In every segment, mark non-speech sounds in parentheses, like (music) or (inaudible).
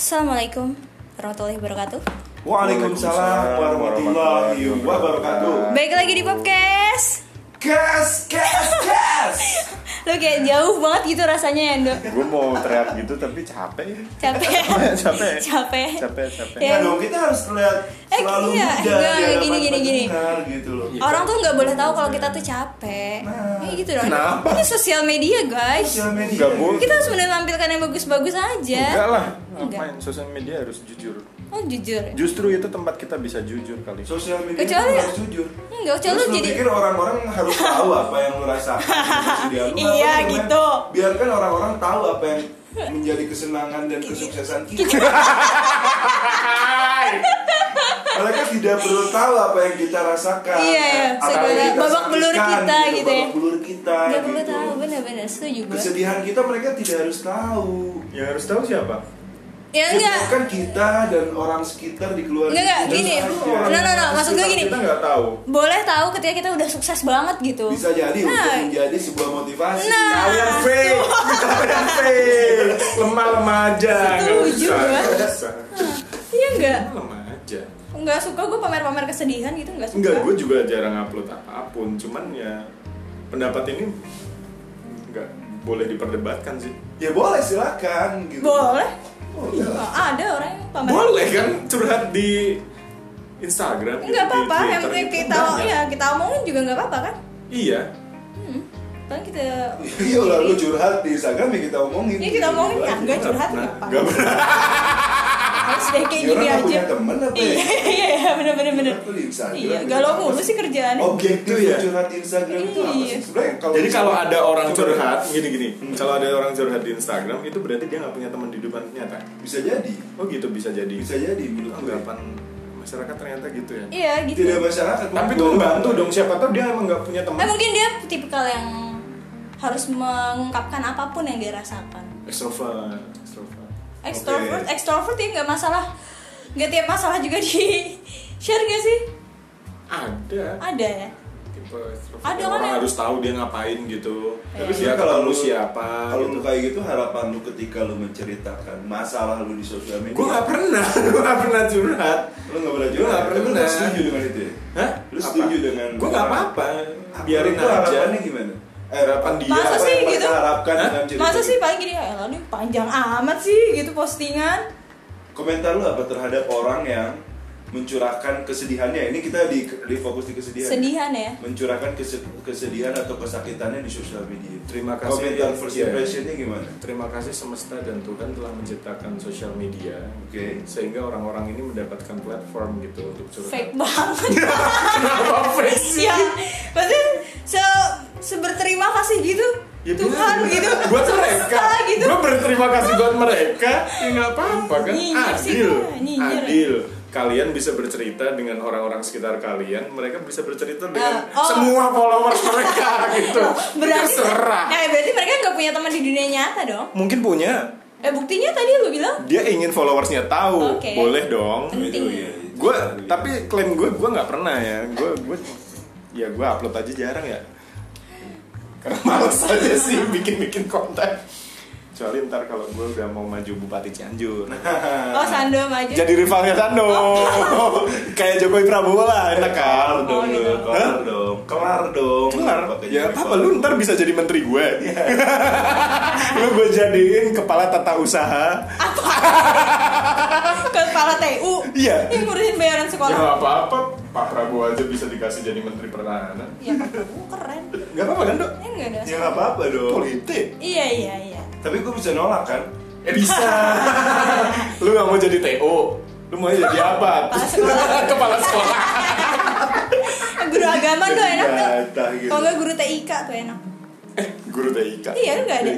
Assalamualaikum warahmatullahi wabarakatuh. Waalaikumsalam warahmatullahi wabarakatuh. Baik lagi di podcast. Gas, gas, gas. Lo kayak jauh banget gitu rasanya ya, Ndo. gue mau teriak gitu tapi capek Capek. (laughs) capek Capek. capek capek Ya. Nah, dong kita harus terlihat Eh, selalu iya, muda enggak, hadapan gini, gini, gini. gitu loh. Orang tuh nggak boleh tahu kalau kita tuh capek. Nah, Ya gitu dong. kenapa? Ini sosial media, guys. Sosial media. Boleh. Kita harus menampilkan yang bagus-bagus aja. enggak lah Enggak. ngapain sosial media harus jujur Oh, jujur. justru itu tempat kita bisa jujur kali Sosial media Kecuali- itu harus jujur. Enggak, coba Terus lu jadi pikir orang-orang harus tahu apa yang lu rasakan kesedihan lu, (laughs) Iya, gitu. Biarkan orang-orang tahu apa yang menjadi kesenangan dan kesuksesan (laughs) kita. Mereka tidak perlu tahu apa yang kita rasakan. Iya, iya. Yang kita babak belur kita gitu ya. Babak belur kita. nggak perlu gitu. tahu, bener-bener setuju gue. Kesedihan kita mereka tidak harus tahu. yang harus tahu siapa Ya enggak. Kan kita dan orang sekitar di keluarga. Enggak, enggak, gini. saja. No, no, no, maksud gue gini. kita nggak tahu Boleh tahu ketika kita udah sukses banget gitu. Bisa jadi Nah. untuk menjadi sebuah motivasi. Nah. kalian fake kalian fake lemah lemah aja Setuju usah Iya enggak? Enggak suka gue pamer-pamer kesedihan gitu enggak suka. enggak gue juga jarang upload apa pun cuman ya pendapat ini nggak boleh diperdebatkan sih Ya boleh silakan gitu. Boleh. Boleh. Oh, ada orang yang pamer. boleh kan curhat di Instagram Enggak di apa-apa, yang penting gitu. kita Banyak. ya kita omongin juga enggak apa-apa kan? iya Hmm. Paling kita Iya lah lu curhat di Instagram ya kita omongin. Iya, kita omongin. Ya, enggak curhat Nah, apa? Deh kayak Ya, gini aja. punya temen apa ya? Iya, (laughs) iya, bener bener bener. Tuh Instagram. Iya, galau mulu sih kerjaannya. Objektif Itu ya. curhat di Instagram itu apa Iya. sih? Sebenarnya kalau Jadi kalau ada orang curhat gini-gini, kalau ada orang curhat di Instagram itu berarti dia nggak punya teman di depan nyata. bisa jadi, Oh gitu bisa jadi. bisa jadi menurut. Anggapan masyarakat ternyata gitu ya. Iya, gitu. Tidak masyarakat. Tapi itu membantu dong siapa tahu dia emang nggak punya teman. Eh mungkin dia tipikal yang harus mengungkapkan apa pun yang dia rasakan. Extrovert, extrovert. Extrovert, Oke. extrovert ya nggak masalah. Nggak tiap masalah juga di share gak sih? Ada. Ada ya. Tipe. Ada kan orang yang- harus tahu dia ngapain gitu. Iya. Tapi dia sebenarnya kalau lu siapa. Kalau gitu. lu kayak gitu harapan lu ketika lu menceritakan masalah lu di sosial media. Gue nggak pernah, (laughs) gue nggak pernah curhat. Lu nggak pernah Gua curhat. nggak Tapi lu pernah. setuju dengan itu ya? Hah? Lu setuju dengan Gue nggak apa-apa. Biarin aja. harapannya gimana? Eh, Harapan dia. Masa apa sih yang gitu? harapkan Hah? dengan cerita Masa itu? sih paling gini, ya ini panjang amat sih gitu postingan. Komentar lu apa terhadap orang yang mencurahkan kesedihannya? Ini kita di, di fokus di kesedihan. Sedihan ya. Mencurahkan kese- kesedihan atau kesakitannya di sosial media. Terima kasih. Komentar first Iya. impressionnya gimana? Terima kasih semesta dan Tuhan telah menciptakan sosial media Oke. sehingga orang-orang ini mendapatkan platform gitu untuk curhat. Fake banget. (laughs) Kenapa fake sih? ya, maksudnya seberterima kasih gitu. Ya, Tuhan bener. gitu. buat mereka gitu. gue berterima kasih buat mereka ya nggak apa-apa kan adil adil kalian bisa bercerita dengan orang-orang sekitar kalian mereka bisa bercerita dengan Ah, oh. semua followers mereka (laughs) gitu Berarti terserah Nah, berarti mereka nggak punya teman di dunia nyata dong. mungkin punya Eh buktinya tadi lu bilang dia ingin followersnya tahu Oke. boleh dong Penting. Itu, iya. gue tapi klaim gue gue nggak pernah ya gue gue ya gue upload aja jarang ya karena males aja sih bikin bikin konten kecuali ntar kalau gue udah mau maju bupati Cianjur (laughs) Oh Sando maju. jadi rivalnya Sando (laughs) kayak Jokowi Prabowo lah enak kan Kelar dong, Oh, gitu. kelar dong, kelar dong. kelar ya jadi apa lu ntar bisa jadi menteri gue (laughs) lu gue jadiin kepala tata usaha Kepala TU. Iya. Yang ngurusin bayaran ya sekolah. nggak apa-apa Pak Prabowo aja bisa dikasih jadi menteri pertahanan Ya, Pak Prabowo keren. nggak apa-apa kan dok Eh enggak ada. Ya nggak apa-apa dong. politik Iya iya iya. Tapi gue bisa nolak kan? eh bisa (laughs) lu nggak mau jadi TO lu mau jadi apa Kepala sekolah. (laughs) (laughs) Guru agama tuh enak tuh. Gitu. Kalau enggak guru TIK tuh enak. guru TIK Iya enggak ada.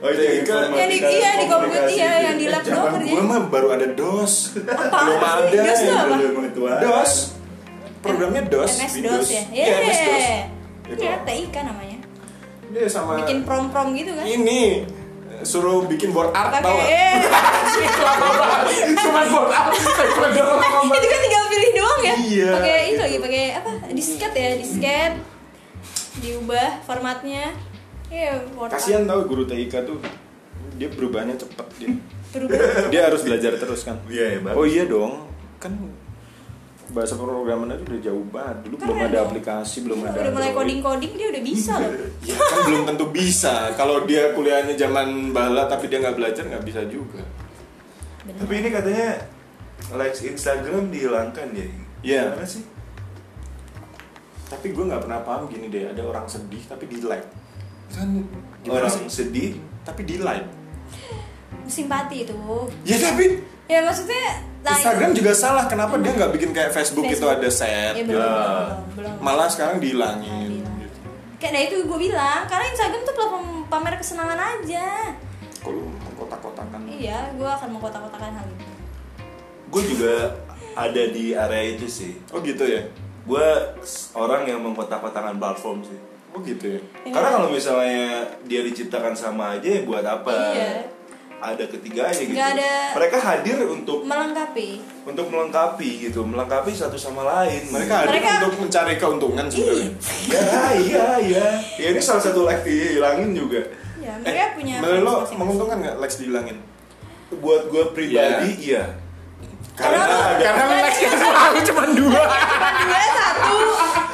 Oh yang Yang informatika di- iya, di komputer, iya, yang di lab doang kerjanya. gue mah baru ada DOS Apaan belum ada DOS apa? Itu ada. DOS programnya DOS MS Windows. DOS ya. iya MS DOS Iya. Itu. Iya TIK namanya. dia sama Bikin prom-prom gitu kan. ini suruh bikin board art tau gak? eh (laughs) cuma board art itu kan tinggal pilih doang ya. Iya. Pakai itu lagi pakai apa? Disket ya, disket. Diubah formatnya. Iya, Word kasihan tau guru TIK tuh dia berubahnya cepet dia berubah (laughs) dia harus belajar terus kan Iya, ya, bagus. oh iya dong kan bahasa pemrograman aja udah jauh banget dulu belum Keren ada dong. aplikasi belum ada udah mulai coding coding dia udah bisa loh ya kan belum tentu bisa kalau dia kuliahnya zaman bala tapi dia nggak belajar nggak bisa juga Bener. Tapi ini katanya likes Instagram dihilangkan ya. Iya. Gimana sih? tapi gue nggak pernah paham gini deh ada orang sedih tapi di like kan gimana Orang sih sedih. tapi di like simpati itu ya tapi ya maksudnya nah, Instagram juga salah kenapa dia nggak bikin kayak Facebook, itu Facebook. ada set ya, belum, ya. belum, belum. malah sekarang dihilangin Dihilangin. gitu. kayak nah itu gue bilang karena Instagram tuh platform pamer kesenangan aja kalau kotak-kotakan iya gue akan mengkotak-kotakan hal itu Gue juga ada di area itu sih. oh gitu ya Gue orang yang mengkotak-kotakan platform sih. oh gitu ya Iya. Karena kalau misalnya dia diciptakan sama aja ya buat apa? Iya. Ada ketiganya gitu. Nggak ada- Mereka hadir untuk melengkapi untuk melengkapi gitu, melengkapi satu sama lain. mereka hadir Mereka- untuk mencari keuntungan sebenarnya ya iya iya. Ya ini salah satu like dihilangin juga. ya mereka punya menurut lo menguntungkan nggak likes dihilangin Buat gue pribadi iya. Karena lo- karena like-nya selalu cuma dua cuma dua satu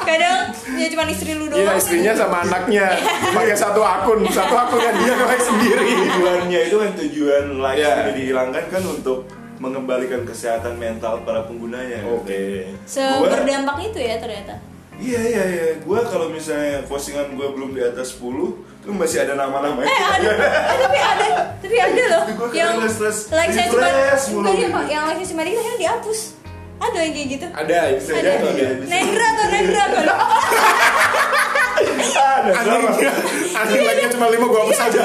kadang ya cuma istri lu doang. Iya istrinya sama anaknya. Pakai satu akun. Satu akunnya dia like sendiri. Tujuannya itu kan tujuan like Iya. ini dihilangkan kan untuk mengembalikan kesehatan mental para penggunanya. oke. Seberdampak itu ya ternyata. Iya iya iya. Gua kalau misalnya postingan gua belum di atas 10, tuh masih ada nama-nama. eh ada. (laughs) Eh, tapi ada. Tapi ada loh yang like saya cuma refresh mulu bukan ya gitu. yang like cuma dikit akhirnya dihapus ada yang kayak gitu? Ada bisa ada. jadi. Ada. ada Nendra atau Nendra kalau Ada sama. anjing like-nya cuma lima gua hapus aja.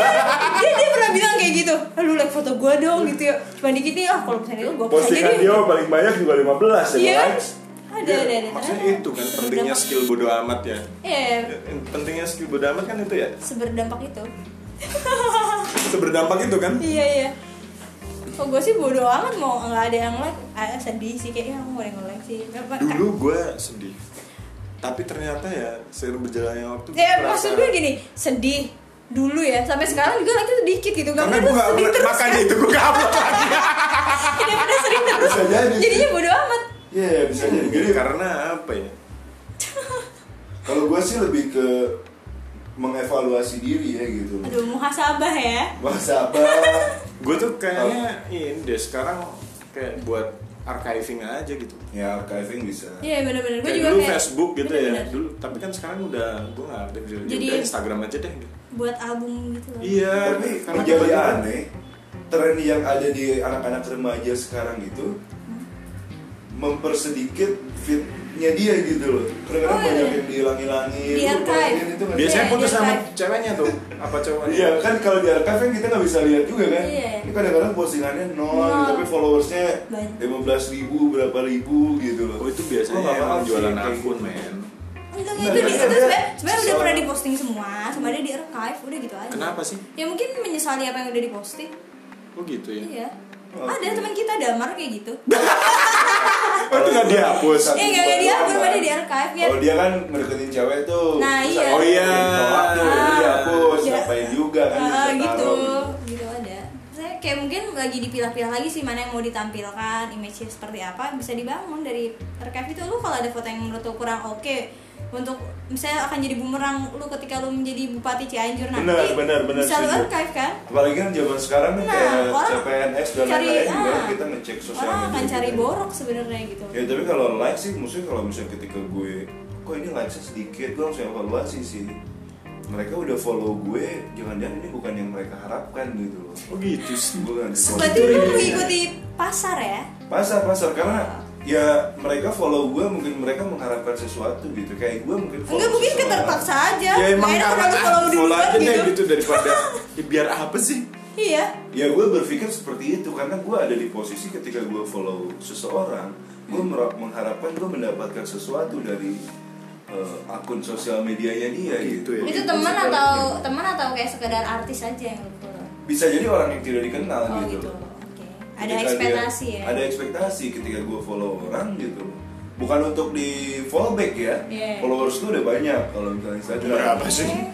Dia dia pernah bilang kayak gitu. "Ah, lu like foto gua dong gitu ya. Cuma dikit nih ah kalau misalnya itu gua hapus aja deh. dia paling banyak juga 15 ya Iya. likes. ada ada ada. maksudnya itu kan seberdampak- pentingnya skill bodo amat ya. Iya. Pentingnya skill bodo amat kan itu ya? Seberdampak itu. Seberdampak itu kan? Iya iya Oh gue sih bodo amat mau nggak ada yang like. Ah, sedih sih kayaknya aku nggak yang like sih. Dulu gue sedih. Tapi ternyata ya seiring berjalannya waktu ya gua maksud gue gini sedih dulu ya. Sampai sekarang juga like sedikit gitu. Karena gue gak sedih terus. makanya kan itu gue gak upload lagi. (laughs) Tidak pernah sedih terus. Bisa jadi. jadinya bodo amat. Iya, bisa jadi. Jadi karena apa ya? (laughs) Kalau gua sih lebih ke mengevaluasi diri ya gitu. aduh muhasabah ya. Apa? (laughs) gue tuh kayaknya ini deh sekarang kayak buat archiving aja gitu. Ya archiving bisa. iya bener-bener. Gue kayak juga dulu kayak Facebook gitu ya. Bener-bener. dulu tapi kan sekarang udah gue nggak aktif jadi Jadi- udah Instagram aja deh gitu. buat album gitu loh. Iya. Tapi karena tiba-tiba- aneh tren yang ada di anak-anak remaja sekarang itu mempersedikit fitnya dia gitu loh. Kadang-kadang Oh, iya, banyak iya. yang dihilang-hilangin. Di archive. hilangin itu kan. biasanya putus iya, sama kan. ceweknya tuh apa cowoknya Iya kan kalau di archive kan kita nggak bisa lihat juga kan. Iya. Ini kadang-kadang postingannya nol, Nol. tapi followersnya lima belas ribu berapa ribu gitu loh. oh itu biasanya nggak emang jualan akun gitu. men Enggak, Nah, itu, kan di, itu ada sebenarnya sebenarnya udah pernah diposting semua, cuma dia di archive, udah gitu aja. kenapa sih Ya mungkin menyesali apa yang udah diposting. oh gitu ya Iya. Oke. Ada teman kita damar kayak gitu. (laughs) oh itu nggak dihapus Eh enggak enggak dia gue di archive ya. Kalau dia kan ngedeketin cewek tuh. Nah, iya. Oh, iya. tuh, Ah, dia dihapus, iya. ngapain juga kan? Ah, gitu. Gitu ada. Saya kayak mungkin lagi dipilah-pilah lagi sih mana yang mau ditampilkan, image-nya seperti apa bisa dibangun dari archive itu lu kalau ada foto yang menurut lu kurang oke untuk misalnya akan jadi bumerang lu ketika lu menjadi bupati Cianjur nanti. Benar, benar, benar, bisa lu archive kan? Apalagi kan zaman sekarang kan Nah, kayak orang CPNS dan cari- lain-lain juga ah. kita ngecek sosial orang media. akan cari gitu. borok sebenarnya gitu. Ya tapi kalau like sih maksudnya kalau misalnya ketika gue kok ini likesnya sedikit? Gue langsung evaluasi sih. Mereka udah follow gue jangan-jangan ini bukan yang mereka harapkan gitu loh. Oh gitu sih. Bukan berarti lu mengikuti pasar ya? Pasar pasar. Karena ya mereka follow gue mungkin mereka mengharapkan sesuatu gitu. Kayak gue mungkin follow enggak mungkin keterpaksa aja. Ya emang enak karena follow follow aja deh gitu gitu daripada (laughs) ya, biar apa sih? Iya. Ya gue berpikir seperti itu. Karena gue ada di posisi ketika gue follow seseorang gue mer- mengharapkan gue mendapatkan sesuatu dari eh, akun sosial medianya dia gitu Gitu. ya. itu Gitu teman atau gitu. teman atau kayak sekedar artis aja yang lu follow? Bisa jadi orang yang tidak dikenal oh gitu, gitu ada ekspektasi dia- ya? ada ekspektasi ketika gue follow orang gitu. Bukan untuk di follow back ya. Iya. followers tuh udah banyak kalau misalnya Instagram. Berapa sih? Eh,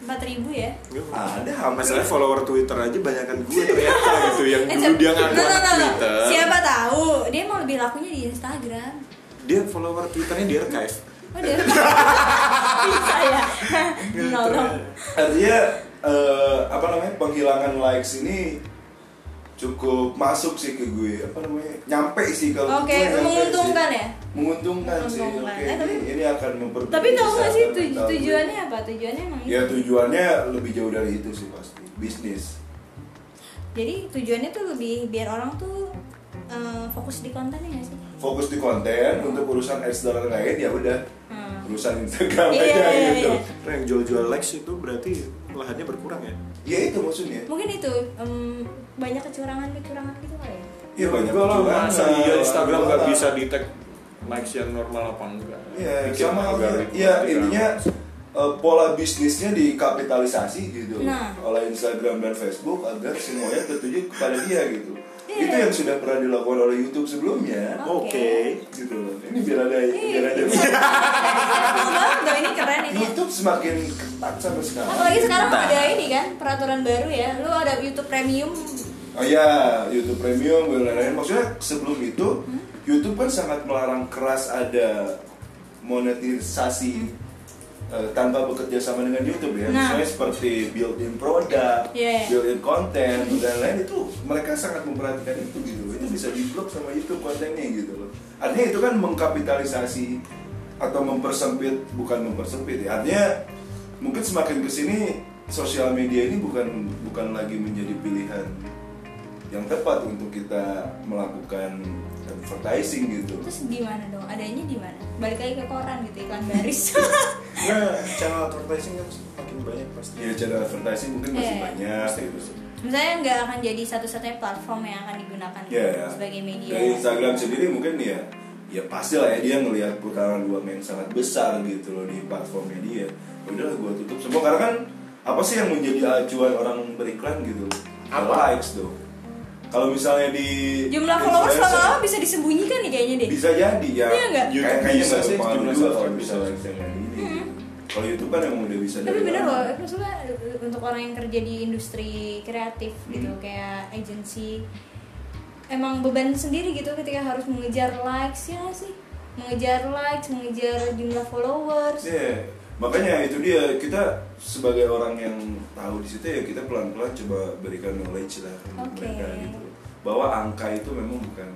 empat ribu ya? Ada hampir. Masalahnya follower Twitter aja banyakan gue ternyata gitu. Yang Eh, dulu dia ngaku no, no, no, no. Twitter. siapa tahu? Dia mau lebih lakunya di Instagram. Dia follower Twitternya di archive. oh dia (laughs) bisa ya? Nolong. Artinya eh, apa namanya penghilangan likes ini cukup masuk sih ke gue apa namanya nyampe sih kalau Oke, gue nyampe menguntungkan sih. ya? menguntungkan sih oke Menguntungkan. Eh, tapi- ini, ini akan memperbaiki tapi tau gak sih tuj- tujuannya apa tujuannya emang ya itu tujuannya lebih jauh dari itu sih pasti bisnis jadi tujuannya tuh lebih biar orang tuh eh, fokus di kontennya gak sih fokus di konten untuk urusan ads dan lain ya udah Hmm. urusan Instagram Iya, aja iya, gitu iya. Nah, yang jual-jual likes itu berarti lahannya berkurang ya? ya itu maksudnya mungkin itu em, banyak kecurangan kecurangan gitu kali ya Iya banyak lah, kecurangan, masa iya Instagram nggak bisa di tag likes yang normal apa enggak? Iya, sama Iya, intinya eh, pola bisnisnya dikapitalisasi gitu Nah. oleh Instagram dan Facebook agar semuanya tertuju kepada dia gitu. Iya. Itu yang sudah pernah dilakukan oleh YouTube sebelumnya. Oke. Gitu loh. Ini biar ada Iya. biar ada banget ini keren ini YouTube semakin ketat sampai sekarang. apalagi sekarang Entah. ada ini kan peraturan baru ya lu ada YouTube Premium Oh iya, YouTube Premium dan lain-lain. Maksudnya sebelum itu Hmm? YouTube kan sangat melarang keras ada monetisasi eh, tanpa bekerja sama dengan YouTube ya. Nah. Misalnya seperti built-in produk, Iya, iya. built-in konten dan lain itu mereka sangat memperhatikan itu gitu. Itu bisa di-blok sama YouTube kontennya gitu loh. Artinya itu kan mengkapitalisasi atau mempersempit bukan mempersempit ya. Artinya mungkin semakin ke sini sosial media ini bukan bukan lagi menjadi pilihan yang tepat untuk kita melakukan advertising gitu. terus gimana dong adanya di mana balik lagi ke koran gitu iklan baris Nah, (laughs) channel advertising kan makin banyak pasti. Ya channel advertising mungkin masih Iya. banyak gitu. misalnya nggak akan jadi satu-satunya platform yang akan digunakan Ya, ya. sebagai media Dari Instagram sendiri mungkin ya ya pasti lah ya dia ngelihat putaran uang yang sangat besar gitu loh di platformnya dia. Ya Udahlah gua tutup semua karena kan apa sih yang menjadi acuan orang beriklan gitu? Apa? Likes tuh. Kalau misalnya di jumlah followers lama-lama bisa disembunyikan nih kayaknya deh bisa jadi ya. Iya nggak? YouTube Kayak kayaknya bisa sih, jumlah subscribe bisa. Hmm. Kalau YouTube kan emang udah bisa tapi bener loh maksudnya untuk orang yang kerja di industri kreatif gitu Hmm. kayak agency emang beban sendiri gitu ketika harus mengejar likes ya sih mengejar likes mengejar jumlah followers Iya, makanya itu dia kita sebagai orang yang tahu di situ ya kita pelan-pelan coba berikan knowledge lah Oke. mereka gitu bahwa angka itu memang bukan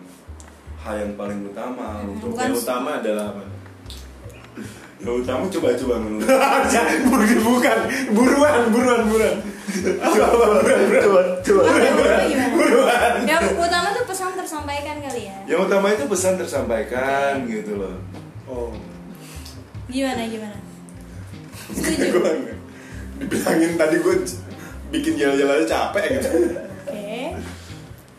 hal yang paling utama Hmm, untuk Yang utama adalah apa? (laughs) yang utama coba-coba menurut (laughs) bukan, buruan, buruan, buruan. Apa, apa, buruan, buruan. Coba, utama gimana? yang utama tuh pesan tersampaikan kali ya yang utama itu pesan tersampaikan gitu loh Oh, gimana gimana setuju. (laughs) Gue dibilangin tadi gue bikin jalan-jalan aja capek gitu. oke.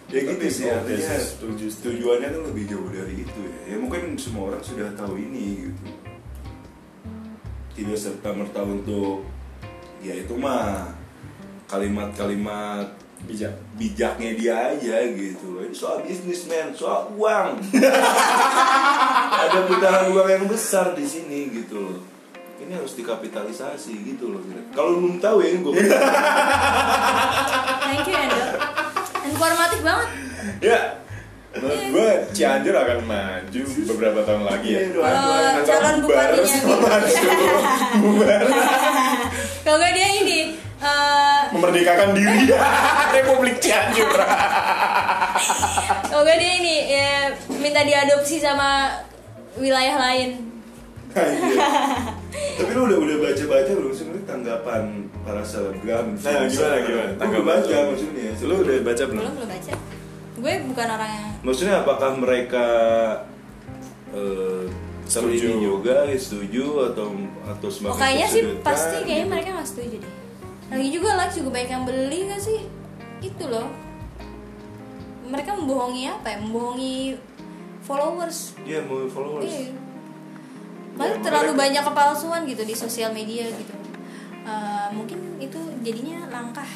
Ya gitu sih artinya. setuju. tujuannya kan lebih jauh dari itu ya. Ya mungkin semua orang sudah tahu ini gitu. Tidak serta merta untuk ya itu mah kalimat-kalimat Bijak. bijaknya dia aja gitu loh. Ini soal bisnis men. Soal uang. (laughs) Ada putaran uang yang besar di sini gitu loh ini harus dikapitalisasi gitu loh kalau belum tahu ya ini gue thank you Endo informatif banget Ya, menurut gue Cianjur akan maju beberapa tahun lagi ya. Iya, Kalau doain. calon bubar bupatinya. Bubar. (laughs) kalau nggak dia ini eh, Memerdekakan diri (laughs) Republik Cianjur. kalau nggak dia ini ya, minta diadopsi sama wilayah lain Tapi lu udah udah baca baca belum sih tanggapan para selebgram? Nah, gimana gimana? Tanggapan baca maksudnya. Lu udah baca belum? belum belum baca gue bukan orang yang Maksudnya apakah mereka eh Setuju. juga setuju atau atau oh, semakin kayaknya sih pasti kayaknya gitu? mereka nggak setuju deh lagi juga likes juga banyak yang beli nggak sih itu loh mereka membohongi apa ya membohongi followers Iya mau followers. Iya. Malah Ya, terlalu banyak kepalsuan gitu di sosial media gitu. Eh, mungkin itu jadinya langkah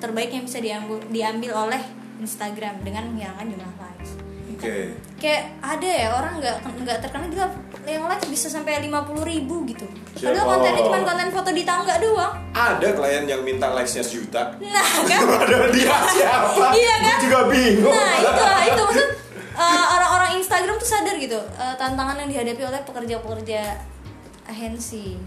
terbaik yang bisa diambil diambil oleh Instagram dengan menghilangkan jumlah likes. Oke. Kayak ada ya orang nggak nggak terkenal juga yang like bisa sampai 50 ribu gitu Siapa? padahal kontennya cuma konten foto di tangga doang Ada klien yang minta likes-nya sejuta. nah kan (laughs) Padahal dia siapa? Iya kan? Gue juga bingung. Nah itu itu maksud orang-orang Instagram tuh sadar gitu uh, tantangan yang dihadapi oleh pekerja-pekerja agensi.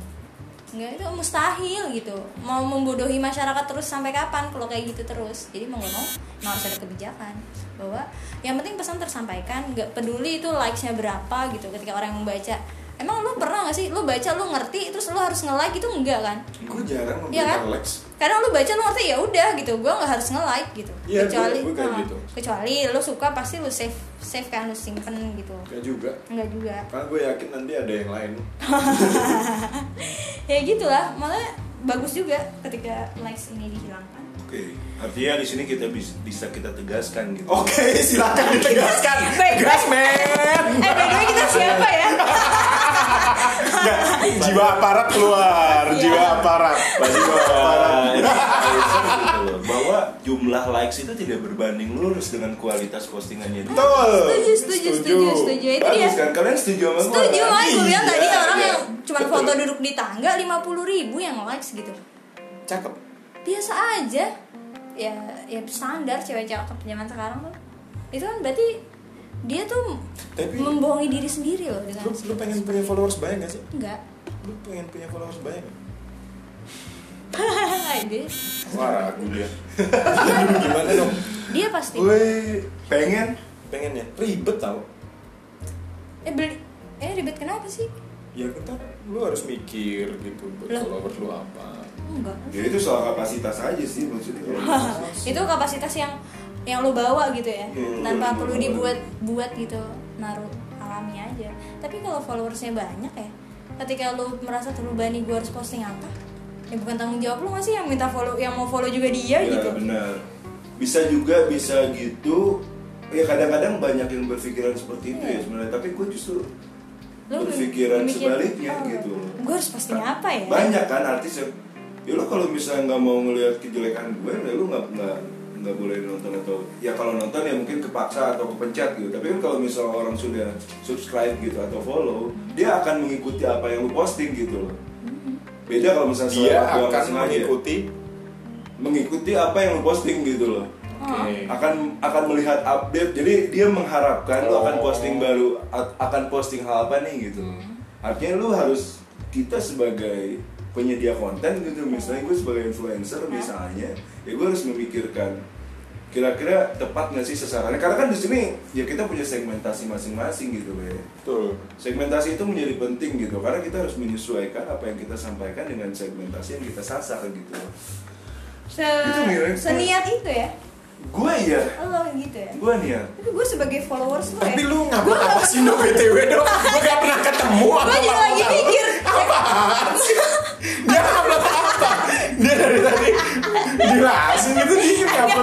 Enggak itu mustahil gitu. Mau membodohi masyarakat terus sampai kapan kalau kayak gitu terus? Jadi mau nggak mau harus ada kebijakan. Bahwa yang penting pesan tersampaikan nggak peduli itu likesnya berapa gitu. Ketika orang membaca emang lu pernah nggak sih lu baca lu ngerti terus lu harus nge-like itu enggak kan Gue jarang Iya kan? likes. kadang lu baca lu ngerti ya udah gitu gue nggak harus nge like gitu Iya, kecuali gua- gua kayak ah, gitu. kecuali lu suka pasti lu save save kan lu simpen gitu Gak juga. enggak juga Karena gue yakin nanti ada yang lain. (laughs) ya gitulah malah bagus juga ketika likes ini dihilangkan Oke, artinya di sini kita bis- bisa kita tegaskan gitu. Oke, silakan ditegaskan. Baik, Tegas, men. eh by kita siapa ya Nggak, jiwa aparat keluar, Iya. jiwa aparat. Jiwa aparat. gitu loh, bahwa jumlah likes itu tidak berbanding lurus dengan kualitas postingannya dia. Betul. setuju setuju setuju setuju itu dia kan? Kalian setuju sama gue? setuju kan? gue bilang tadi Iya, orang iya. yang cuma foto duduk di tangga 50 ribu yang likes gitu Cakep. biasa aja ya ya standar cewek cakep zaman sekarang tuh itu kan berarti dia tuh Tapi- membohongi diri sendiri loh dengan Lu, lu pengen punya followers banyak gak sih? enggak Lu pengen punya followers banyak gak? dia Wah, dia. Gimana dong? dia pasti Gue pengen Pengennya ribet tau. eh beli eh ribet kenapa sih Ya kita lu harus mikir gitu buat Lah. followers lu apa. enggak Ya itu soal kapasitas aja sih maksudnya. (laughs) itu kapasitas yang yang lo bawa gitu ya Hmm, tanpa hmm, perlu dibuat buat gitu naruh alami aja tapi kalau followersnya banyak ya ketika lo merasa terbebani gue harus posting apa ya bukan tanggung jawab lo nggak sih yang minta follow yang mau follow juga dia Ya gitu benar. Bisa juga bisa gitu. Ya kadang-kadang banyak yang berpikiran seperti itu ya Iya. sebenarnya. Tapi gue justru Lo berpikiran mikir, sebaliknya oh, gitu. gue harus posting apa ya Banyak kan artis yang ya lo kalau misalnya nggak mau ngelihat kejelekan gue, ya lo nggak nggak nggak boleh nonton atau ya kalau nonton ya mungkin kepaksa atau kepencet gitu. Tapi kan kalau misalnya orang sudah subscribe gitu atau follow, dia akan mengikuti apa yang lo posting gitu loh. Beda kalau misalnya Dia akan sengaja. mengikuti mengikuti apa yang lo posting gitu loh Akan akan melihat update. Jadi dia mengharapkan lu akan Oh. posting baru akan posting hal apa nih gitu. Artinya lu harus kita sebagai penyedia konten gitu misalnya gue sebagai influencer misalnya ya gue harus memikirkan kira-kira tepat nggak sih sasarannya? Karena kan di sini ya kita punya segmentasi masing-masing gitu ya Betul. segmentasi itu menjadi penting gitu karena kita harus menyesuaikan apa yang kita sampaikan dengan segmentasi yang kita sasar gitu. Se Itu mirip. seniat itu ya gue ya lo gitu ya gue nih ya tapi gue sebagai followers lo Tapi ya lu ngupload apa sih no BTW (laughs) dong? Gue gak pernah ketemu gue apa juga lagi mikir sih? Dia ngupload apa? Dia dari tadi jelasin gitu dia (laughs) apa?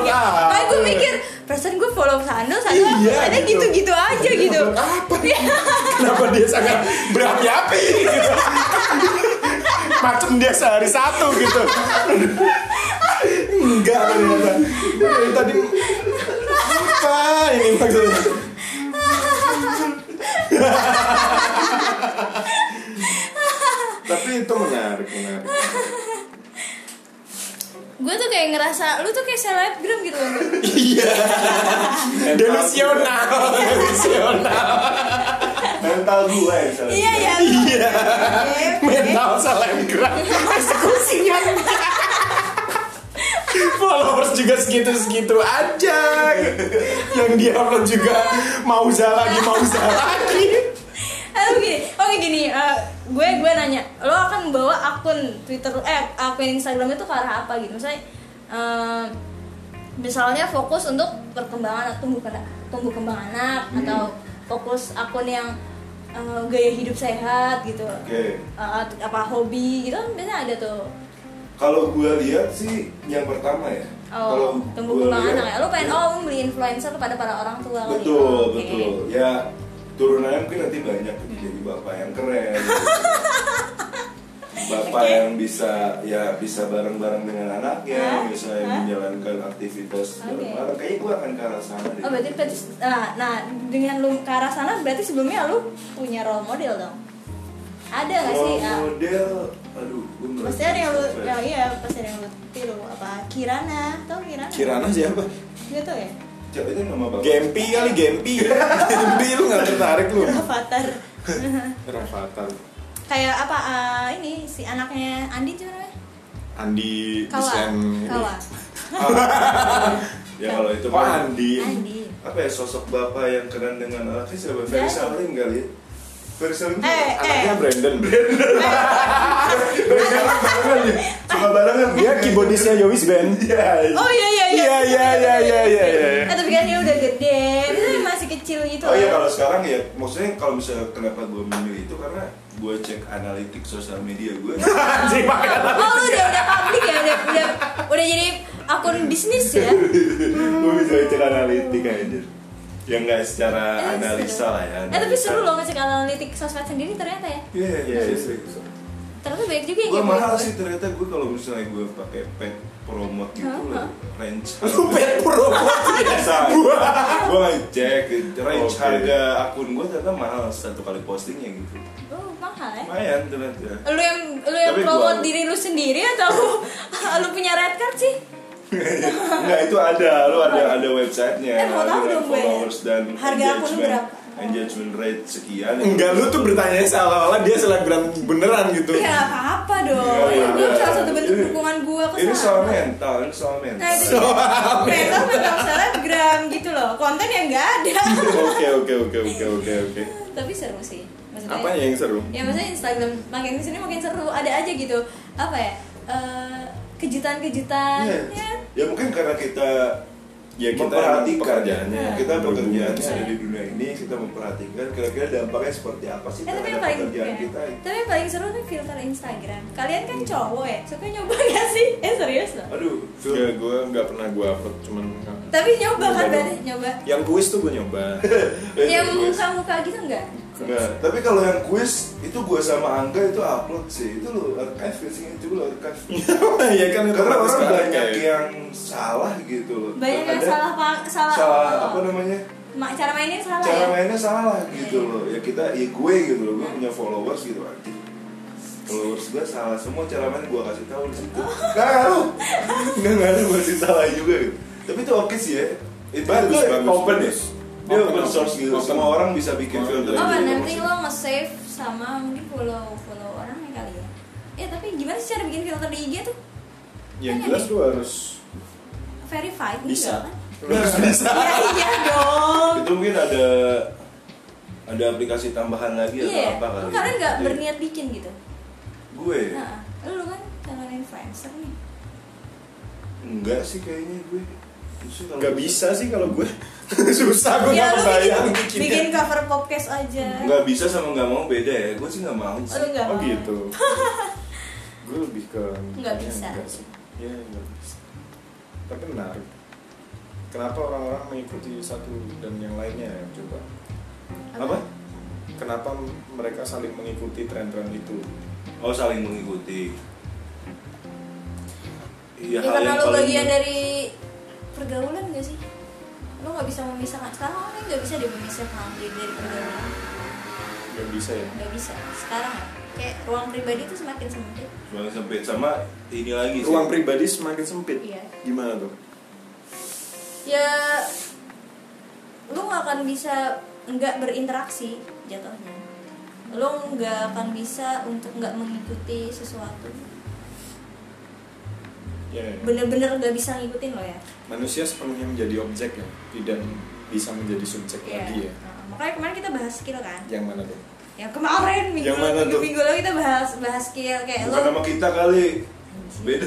Makanya gue mikir perasaan gue follow Sando, Sando Iya, ada gitu. gitu-gitu aja gitu. Apa? (laughs) Kenapa dia sangat berapi-api gitu? Macam dia sehari satu gitu. Enggak ternyata. Dari tadi apa ini maksudnya? Tapi itu menarik, menarik. gue tuh kayak ngerasa lu tuh kayak selebgram gitu loh. Iya. Delusional, delusional. mental gue ya misalnya. Iya ya. Iya. Mental selebgram. Eksekusinya. Followers juga segitu-segitu aja. Yang dia upload juga mau lagi, mau lagi. Oke, gini, oke gini, eh, gue gue nanya, lo akan membawa akun Twitter, eh akun Instagram itu ke arah apa gitu? Misalnya, eh, misalnya fokus untuk perkembangan tumbuh tumbuh kembang anak atau fokus akun yang eh, gaya hidup sehat gitu, Oke. Eh, apa hobi gitu kan biasanya ada tuh. Kalau gue lihat sih yang pertama ya. Oh, gua kembang lihat- anak ya. Lo pengen oh beli influencer kepada para orang tua kali. Betul, Oh, oke. betul. Ya turunannya mungkin nanti banyak gitu. jadi bapak yang keren. gitu. (laughs) bapak Oke. yang bisa ya bisa bareng-bareng dengan anaknya, Hah? bisa Hah? menjalankan aktivitas Oke. bareng-bareng. Kayaknya gue akan ke arah sana deh. Oh berarti, nah, nah dengan lu ke arah sana berarti sebelumnya lu punya role model dong. ada nggak sih Role ah, model aduh gue pasti ada yang lu ya iya pasti ada yang lu tiru apa Kirana tau Kirana Kirana siapa? nggak tau ya Siapa itu nama bapak? Gempi kali Gempi. (laughs) Gempi lu nggak tertarik lu? Rafathar Rafathar. (laughs) kayak apa ah, ini si anaknya Andi tuh namanya Andi Kawa. Kawa (laughs) ya kalau itu Oh kan Andi. Andi apa ya sosok bapak yang keren dengan anaknya siapa? Ferry. Salim kali ya? Ferry Salim tuh eh Anaknya eh (laughs) Brandon. suka barengan Dia keyboardisnya Yowis Band. Iya. oh iya iya Iya iya iya iya iya. iya. Eh tapi kan dia udah gede, itu masih kecil gitu. Oh iya loh. kalau sekarang ya maksudnya kalau misalnya kenapa gue memilih itu karena gue cek analitik sosial media gue (laughs) Anjing pakai (laughs) Oh lu udah udah publik ya, udah udah, udah jadi akun bisnis ya. gue bisa cek analitik aja ya nggak secara Eh, analisa seru. lah ya Eh tapi seru loh ngecek analitik sosmed sendiri ternyata ya. iya Iya, iya iya. iya Ternyata banyak juga yang gue kayak mahal gitu. sih ternyata gue kalau misalnya gue pakai pack promote gitu Hah? loh range (laughs) Lu pet promote ya. biasa gue ngecek range Oke. harga akun gue ternyata mahal satu kali postingnya gitu Oh mahal ya. lumayan ternyata Lu yang lu yang Tapi promote gua- diri lu sendiri atau (laughs) lu punya red card sih? (laughs) Enggak itu ada, lu ada ada websitenya Eh, mau tahu dengan dong gue. followers dan Harga akun engagement berapa? engagement rate sekian. Enggak lu tuh bertanya seolah-olah dia selebgram beneran gitu. Ya apa-apa dong. Iya, iya, Itu iya. salah satu bentuk Ini- dukungan gua ke Ini soal mental, ini soal mental. Nah itu dia. mental mental selebgram gitu loh. Konten yang nggak ada. (laughs) Oke oke oke oke oke oke. Tapi seru sih. Maksudnya, Apa yang seru? Ya maksudnya Instagram makin ke sini makin seru. Ada aja gitu. Apa ya? eh, kejutan-kejutan. Iya. Ya. Ya mungkin karena kita Ya kita memperhatikan pekerjaannya. kita berhubungan pekerjaannya sih. ada di dunia ini kita memperhatikan kira-kira dampaknya seperti apa sih Eh, tapi yang terhadap paling pekerjaan ya. kita tapi yang paling seru nih filter Instagram. Kalian kan cowok ya, suka nyoba gak sih? Eh serius loh. aduh Enggak, gue nggak pernah gue upload cuman Tapi nyoba kan Nyoba berarti nyoba. yang kuis tuh gue nyoba. (laughs) Yang muka-muka gitu enggak? Enggak, tapi kalau yang quiz itu gue sama Angga itu upload sih. Itu lo archive sih itu lo archive (laughs) ya kan karena orang banyak kayak- yang salah gitu loh. Banyak yang salah pak. Salah. salah oh. apa namanya? Ma- cara mainnya salah cara ya. mainnya salah gitu Iya. loh. Ya kita ya gue gitu loh. Gue punya followers gitu aja followers gue salah. Semua cara main gue kasih tahu di situ. Nggak ngaruh. Nggak ngaruh masih salah juga gitu. Tapi itu oke sih ya. Itu Bagus, itu bagus, open ya? bagus. Dia Open, source gitu semua orang bisa bikin filter Oh, nanti lo nge-save sama mungkin follow follow orang ya kali ya. Ya tapi gimana sih cara bikin filter di IG tuh? yang jelas (laughs) lu harus Verified bisa. enggak kan? Harus bisa. Ya iya dong. itu mungkin ada ada aplikasi tambahan lagi atau Iya. apa kali Lu kalian nggak berniat bikin gitu? gue Nah, lu kan calon influencer nih. enggak sih kayaknya gue Nggak bisa sih kalau gue (laughs) susah gue Ya nggak lu kebayang bikin, bikin cover podcast aja. nggak bisa sama nggak mau beda ya gue sih nggak mau Oh, sih lu nggak Oh mau. gitu. (laughs) gue lebih ke Nggak ya, bisa. enggak sih. Ya nggak bisa. Tapi menarik. Kenapa orang-orang mengikuti satu dan yang lainnya ya? Coba. apa Kenapa mereka saling mengikuti tren-tren itu? oh saling mengikuti Iya, Ya, karena paling- bagian dari pergaulan gak sih? Lu nggak bisa memisahkan sekarang orang nggak bisa deh memisahkan diri dari pergaulan. Gak bisa ya? Nggak bisa. Sekarang ya, kayak ruang pribadi itu semakin sempit. semakin sempit sama ini lagi sih Ruang pribadi semakin sempit. Iya. Gimana tuh? Ya, lu nggak akan bisa nggak berinteraksi jatuhnya. Lu nggak akan bisa untuk nggak mengikuti sesuatu. Ya, ya. Bener-bener nggak bisa ngikutin lo ya. Manusia sepenuhnya menjadi objek ya, tidak bisa menjadi subjek Iya. lagi ya. Nah, makanya kemarin kita bahas skill kan. Yang mana tuh? Yang kemarin minggu Yang mana minggu, tuh? minggu lalu kita bahas bahas skill kayak bukan lo nama kita kali beda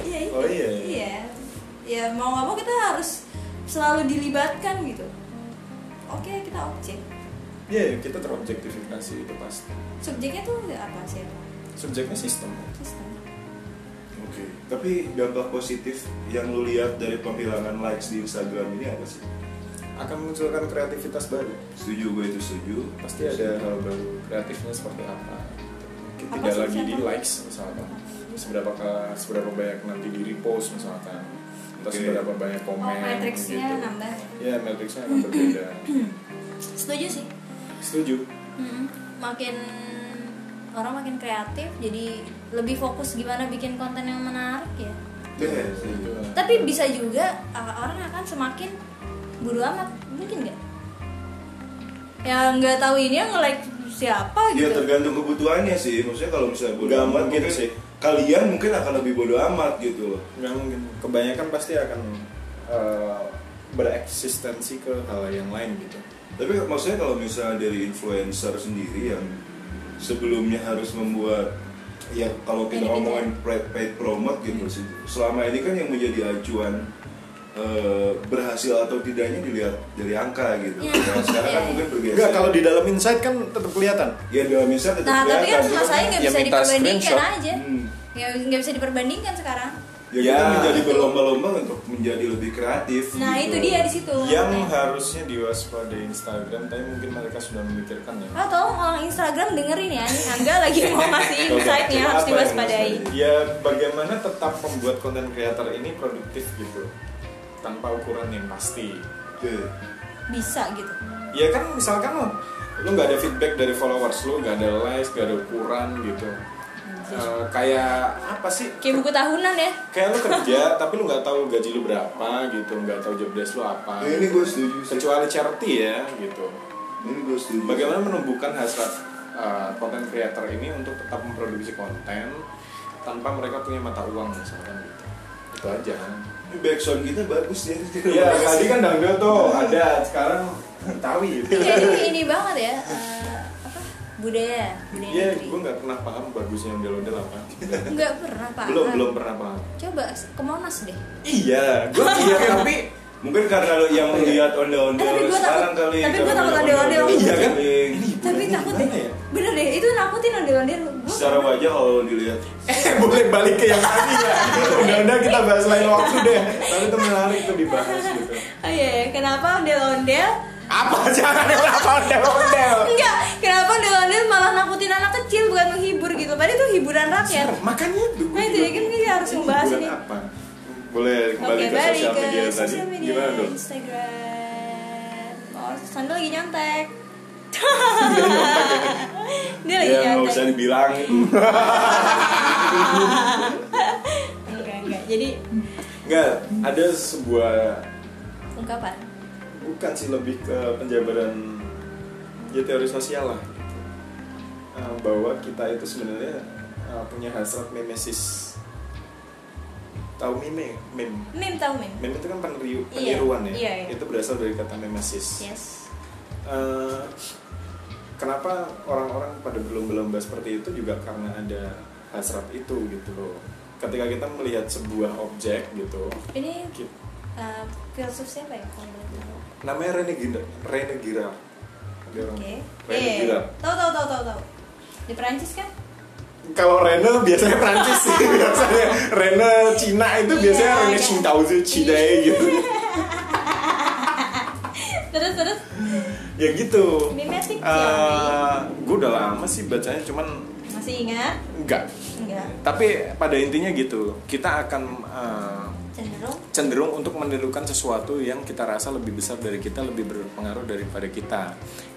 Iya, itu. Oh, iya. Iya. Ya mau nggak mau kita harus selalu dilibatkan gitu. Oke, kita objek. Iya, kita terobjektifikasi itu pasti. Subjeknya tuh apa sih? Subjeknya sistem. Sistem. oke tapi dampak positif yang lu lihat dari penghilangan likes di Instagram ini apa sih Akan memunculkan kreativitas baru. setuju gue itu setuju Pasti ada hal baru kreatifnya seperti apa. Mungkin Apa tidak lagi di likes misalkan. Seberapa seberapa banyak nanti di repost misalkan. Entah Oke. seberapa banyak komen Oh, matriksnya gitu. nambah. Ya, matriksnya akan berbeda. (clears throat) setuju sih setuju Mm-mm. makin orang makin kreatif jadi lebih fokus gimana bikin konten yang menarik ya Iya, setuju. tapi bisa juga uh, orang akan semakin bodo amat mungkin nggak ya nggak tahu ini yang nge-like siapa Ya gitu tergantung kebutuhannya sih. Maksudnya kalau misalnya bodo amat mungkin mungkin sih. kalian mungkin akan lebih bodo amat gitu loh. nggak mungkin kebanyakan pasti akan eh, bereksistensi ke hal yang lain gitu Tapi maksudnya kalau misalnya dari influencer sendiri yang sebelumnya harus membuat ya kalau kita ngomongin paid, paid promote gitu sih. Selama ini kan yang menjadi acuan eh, berhasil atau tidaknya dilihat dari angka gitu. Ya. Nah, sekarang kan Iya. mungkin bergeser. Enggak, kalau di dalam insight kan tetap kelihatan ya dalam misalnya tetap nah tapi kan kelihatan, masalahnya nggak bisa diperbandingkan aja Hmm. ya nggak bisa diperbandingkan sekarang Ya, Ya, kita menjadi itu. berlomba-lomba untuk menjadi lebih kreatif. nah gitu. itu dia di situ yang makanya. harusnya diwaspadai Instagram tapi mungkin mereka sudah memikirkan ya Ah, tolong orang Instagram dengerin ya, nih Angga (laughs) lagi mau ngasih Oke, insight-nya harus diwaspadai. ya bagaimana tetap membuat konten creator ini produktif gitu tanpa ukuran yang pasti Oke. Bisa gitu. ya kan misalkan lo lu nggak ada feedback dari followers lu nggak ada likes nggak ada ukuran gitu Eh, kayak apa sih Kayak buku tahunan ya. kayak lu kerja (laughs) tapi lu nggak tahu gaji lu berapa gitu nggak tahu job desk lu apa Ya, ini gue setuju sih. kecuali charity ya gitu Ini gue setuju. bagaimana menumbuhkan hasrat uh, konten creator ini untuk tetap memproduksi konten tanpa mereka punya mata uang misalkan gitu itu aja Ini backsound kita bagus ya. Iya, tadi kan dangdut tuh ada, sekarang Betawi. Kayak ini, ini banget ya. apa? Budaya, budaya Iya, negeri. gue nggak pernah paham bagusnya ondel-ondel apa. Nggak pernah Pak. belum belum pernah paham. Coba ke Monas deh. Iya, gue iya (laughs) tapi Mungkin karena lo yang melihat ondel-ondel Eh, sekarang takut- kali. tapi karena takut ondel-ondel. Iya kan? Tapi takut deh. ya? Bener deh, itu nakutin ondel-ondel. Secara wajah kalau dilihat eh boleh balik ke yang tadi ya. Udah-udah kita bahas lain waktu deh. Tapi itu menarik tuh dibahas gitu. Oh iya, iya. kenapa ondel-ondel? Apa jangan apa ondel-ondel? Enggak, kenapa ondel-ondel malah nakutin anak kecil bukan menghibur gitu. Padahal itu hiburan rakyat. Makanya itu. Nah, dia kan kita harus membahas ini. apa? Boleh kembali Oke, ke sosial ke media tadi. sosial media Gimana dong? Instagram. Oh, Sandal lagi nyontek. Dia nyontek ya. (laughs) Dia lagi Ya nggak nyontek. usah dibilangin. (laughs) Enggak, enggak. Jadi Enggak, ada sebuah ungkapan. Bukan sih lebih ke penjabaran ya teori sosial lah Eh, bahwa kita itu sebenarnya eh, punya hasrat mimesis tahu meme meme Meme tahu meme? meme itu kan peniru, Iya, peniruan ya iya, iya. itu berasal dari kata mimesis Yes. Eh, kenapa orang-orang pada berlomba-lomba seperti itu juga karena ada hasrat itu gitu loh ketika kita melihat sebuah objek gitu Ini ki- uh, filsuf siapa ya? Kalau boleh tahu. Namanya Rene Girard Rene orang Oke. Rene Eh, Girard tahu tahu tahu tahu tahu. Di Perancis kan? kalau Rene biasanya Prancis sih (laughs) biasanya Rene Cina itu biasanya Iya, Rene iya. Qingdaozi Cidai gitu (laughs) Terus terus ya gitu mimetic Eh, ya. gue udah lama sih bacanya cuman Masih ingat? enggak Enggak. tapi pada intinya gitu kita akan eh, Cenderung cenderung untuk menirukan sesuatu yang kita rasa lebih besar dari kita lebih berpengaruh daripada kita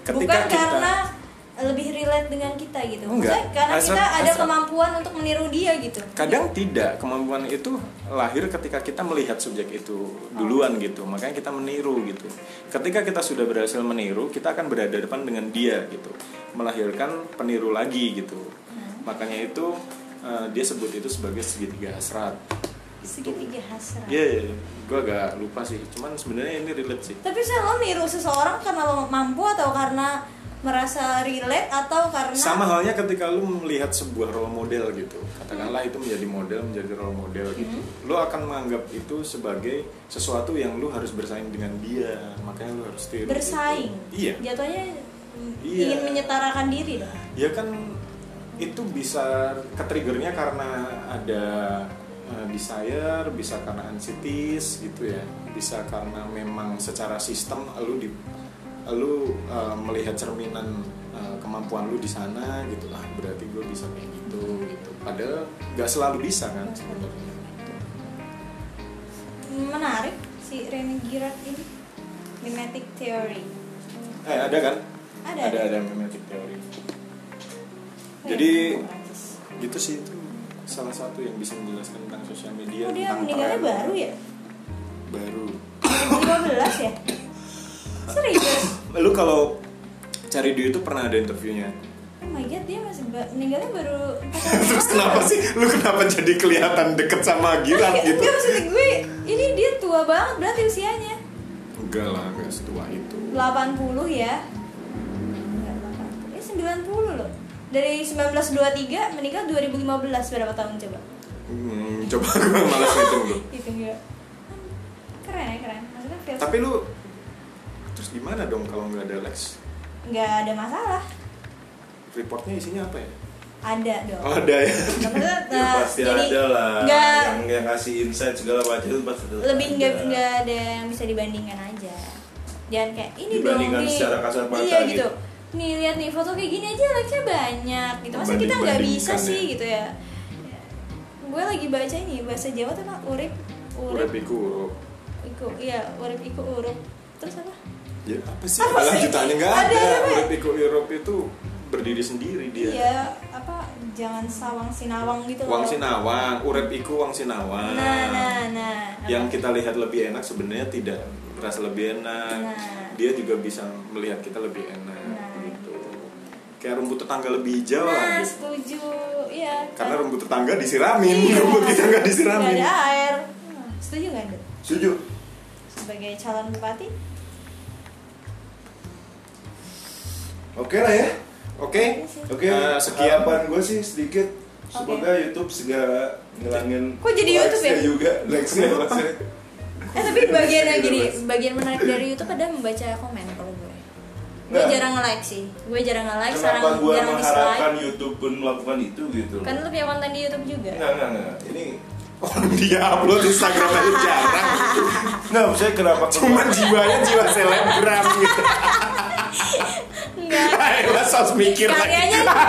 bukan karena lebih relate dengan kita gitu. Enggak. Maksudnya karena Hasrat- kita ada hasrat. kemampuan untuk meniru dia gitu. kadang tidak kemampuan itu lahir ketika kita melihat subjek itu duluan gitu makanya kita meniru gitu ketika kita sudah berhasil meniru kita akan berhadapan dengan dia gitu melahirkan peniru lagi gitu makanya itu eh, dia sebut itu sebagai segitiga hasrat Segitiga hasrat. Iya, iya, gue agak lupa sih. Cuman sebenarnya ini relate sih. Tapi saya lo niru seseorang karena lo mampu atau karena merasa relate atau karena Sama halnya ketika lu melihat sebuah role model gitu. Katakanlah itu menjadi model, menjadi role model gitu. Lu akan menganggap itu sebagai sesuatu yang lu harus bersaing dengan dia. Makanya lu harus tiru. gitu. bersaing. Iya. Jatuhnya Iya. ingin menyetarakan diri. Ya kan itu bisa ketriggernya karena ada eh, desire, bisa karena anxieties gitu ya. Bisa karena memang secara sistem lu di lu eh, melihat cerminan eh, kemampuan lu di sana gitu ah berarti gue bisa kayak gitu gitu padahal nggak selalu bisa kan sebenarnya Menarik si Rene Girard ini mimetic theory. Eh ada kan? Ada, Ada ada. ada memetik teori. Oh, Jadi iya, Prancis. gitu sih itu salah satu yang bisa menjelaskan tentang sosial media Oh, dia tentang meninggalnya tren. baru ya? Baru. 2015 ya? Serius? (coughs) Lu kalau cari di YouTube pernah ada interviewnya. Oh my god, dia masih ba- meninggalnya baru 4 tahun (laughs) Terus kenapa sih lu kenapa jadi kelihatan deket sama Gilang Enggak, gitu? enggak, maksud gue, ini dia tua banget berarti usianya Enggak lah, enggak setua itu. 80 ya Enggak, 80 Ya 90 loh Dari 1923 meninggal 2015 berapa tahun coba? Hmm, coba (laughs) gue malas ngitung lu. (laughs) Itu enggak Keren ya, keren Maksudnya feel Tapi lu terus gimana dong kalau nggak ada Lex? Nggak ada masalah Reportnya isinya apa ya? Ada dong Oh ada ya. Maksudnya, (laughs) Ya, eh, pasti jadi ada lah nggak yang yang ngasih insight segala macam itu pasti ada. lebih nggak nggak ada yang bisa dibandingkan aja jangan kayak ini dong Dibandingkan secara kasar mata iya gitu. gitu nih lihat nih foto kayak gini aja like-nya banyak gitu masa kita nggak bisa Membanding-bandingkan sih ya. gitu ya gue lagi baca ini bahasa Jawa tuh apa urip Urip urip iku urup. iku iya urip iku urup terus apa Ya apa sih? Apa lanjutannya nggak Ada, ada. ya? Urip iku urup itu berdiri sendiri dia. iya apa jangan sawang sinawang gitu Wang loh. Sinawang, urip iku Wang Sinawang. nah nah nah Yang Apa? kita lihat lebih enak sebenarnya tidak merasa lebih enak. Nah. Dia juga bisa melihat kita lebih enak Nah. Kayak rumput tetangga lebih hijau nah lah gitu. setuju iya Karena rumput tetangga disiramin, Iya. rumput kita nggak nggak disiramin. ada air Hmm, setuju nggak setuju sebagai calon bupati oke lah ya Oke. oke Eh, sekian. harapan gue sih sedikit semoga YouTube segera ngilangin Kok jadi YouTube ya? juga likes-nya likes-nya. Eh tapi bagian yang gini, Mas. bagian menarik dari YouTube ada membaca komen gue. Nggak. jarang nge-like sih. Gue jarang nge-like, sekarang kenapa gue jarang mengharapkan. YouTube pun melakukan itu gitu loh. Kan lu punya konten di YouTube juga. Enggak, enggak, enggak. Ini Orang dia upload Instagram aja jarang. Enggak, saya kenapa Cuman jiwanya jiwa selebgram gitu. Enggak. Ayolah sos mikir lagi. Karyanya ada.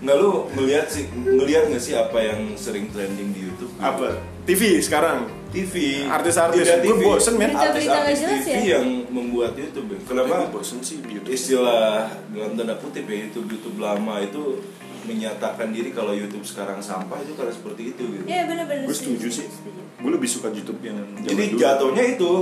Enggak lu ngelihat sih ngelihat nggak sih apa yang sering trending di YouTube? Apa? TV sekarang. TV. Artis-artis. Gue TV. bosen, men. Artis-artis jelas TV ya? yang membuat YouTube. ya. Kenapa? Bosen sih YouTube. Istilah dalam tanda kutip ya YouTube YouTube lama itu menyatakan diri kalau YouTube sekarang sampah itu karena seperti itu gitu. Iya benar-benar. Gue setuju sih. Gue lebih suka YouTube yang Jadi dulu. jatuhnya itu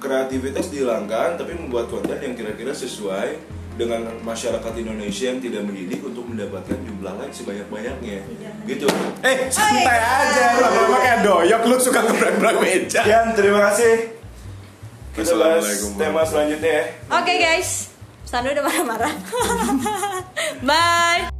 kreativitas dihilangkan tapi membuat konten yang kira-kira sesuai dengan masyarakat Indonesia yang tidak mendidik untuk mendapatkan jumlah like sebanyak-banyaknya. Gitu. Eh, santai aja. Lama-lama kayak doyok lu suka ngebrak-brak meja. Sekian, terima kasih. Kita bahas Assalamualaikum tema selanjutnya ya. Oke guys, Sando udah marah-marah. (laughs) Bye.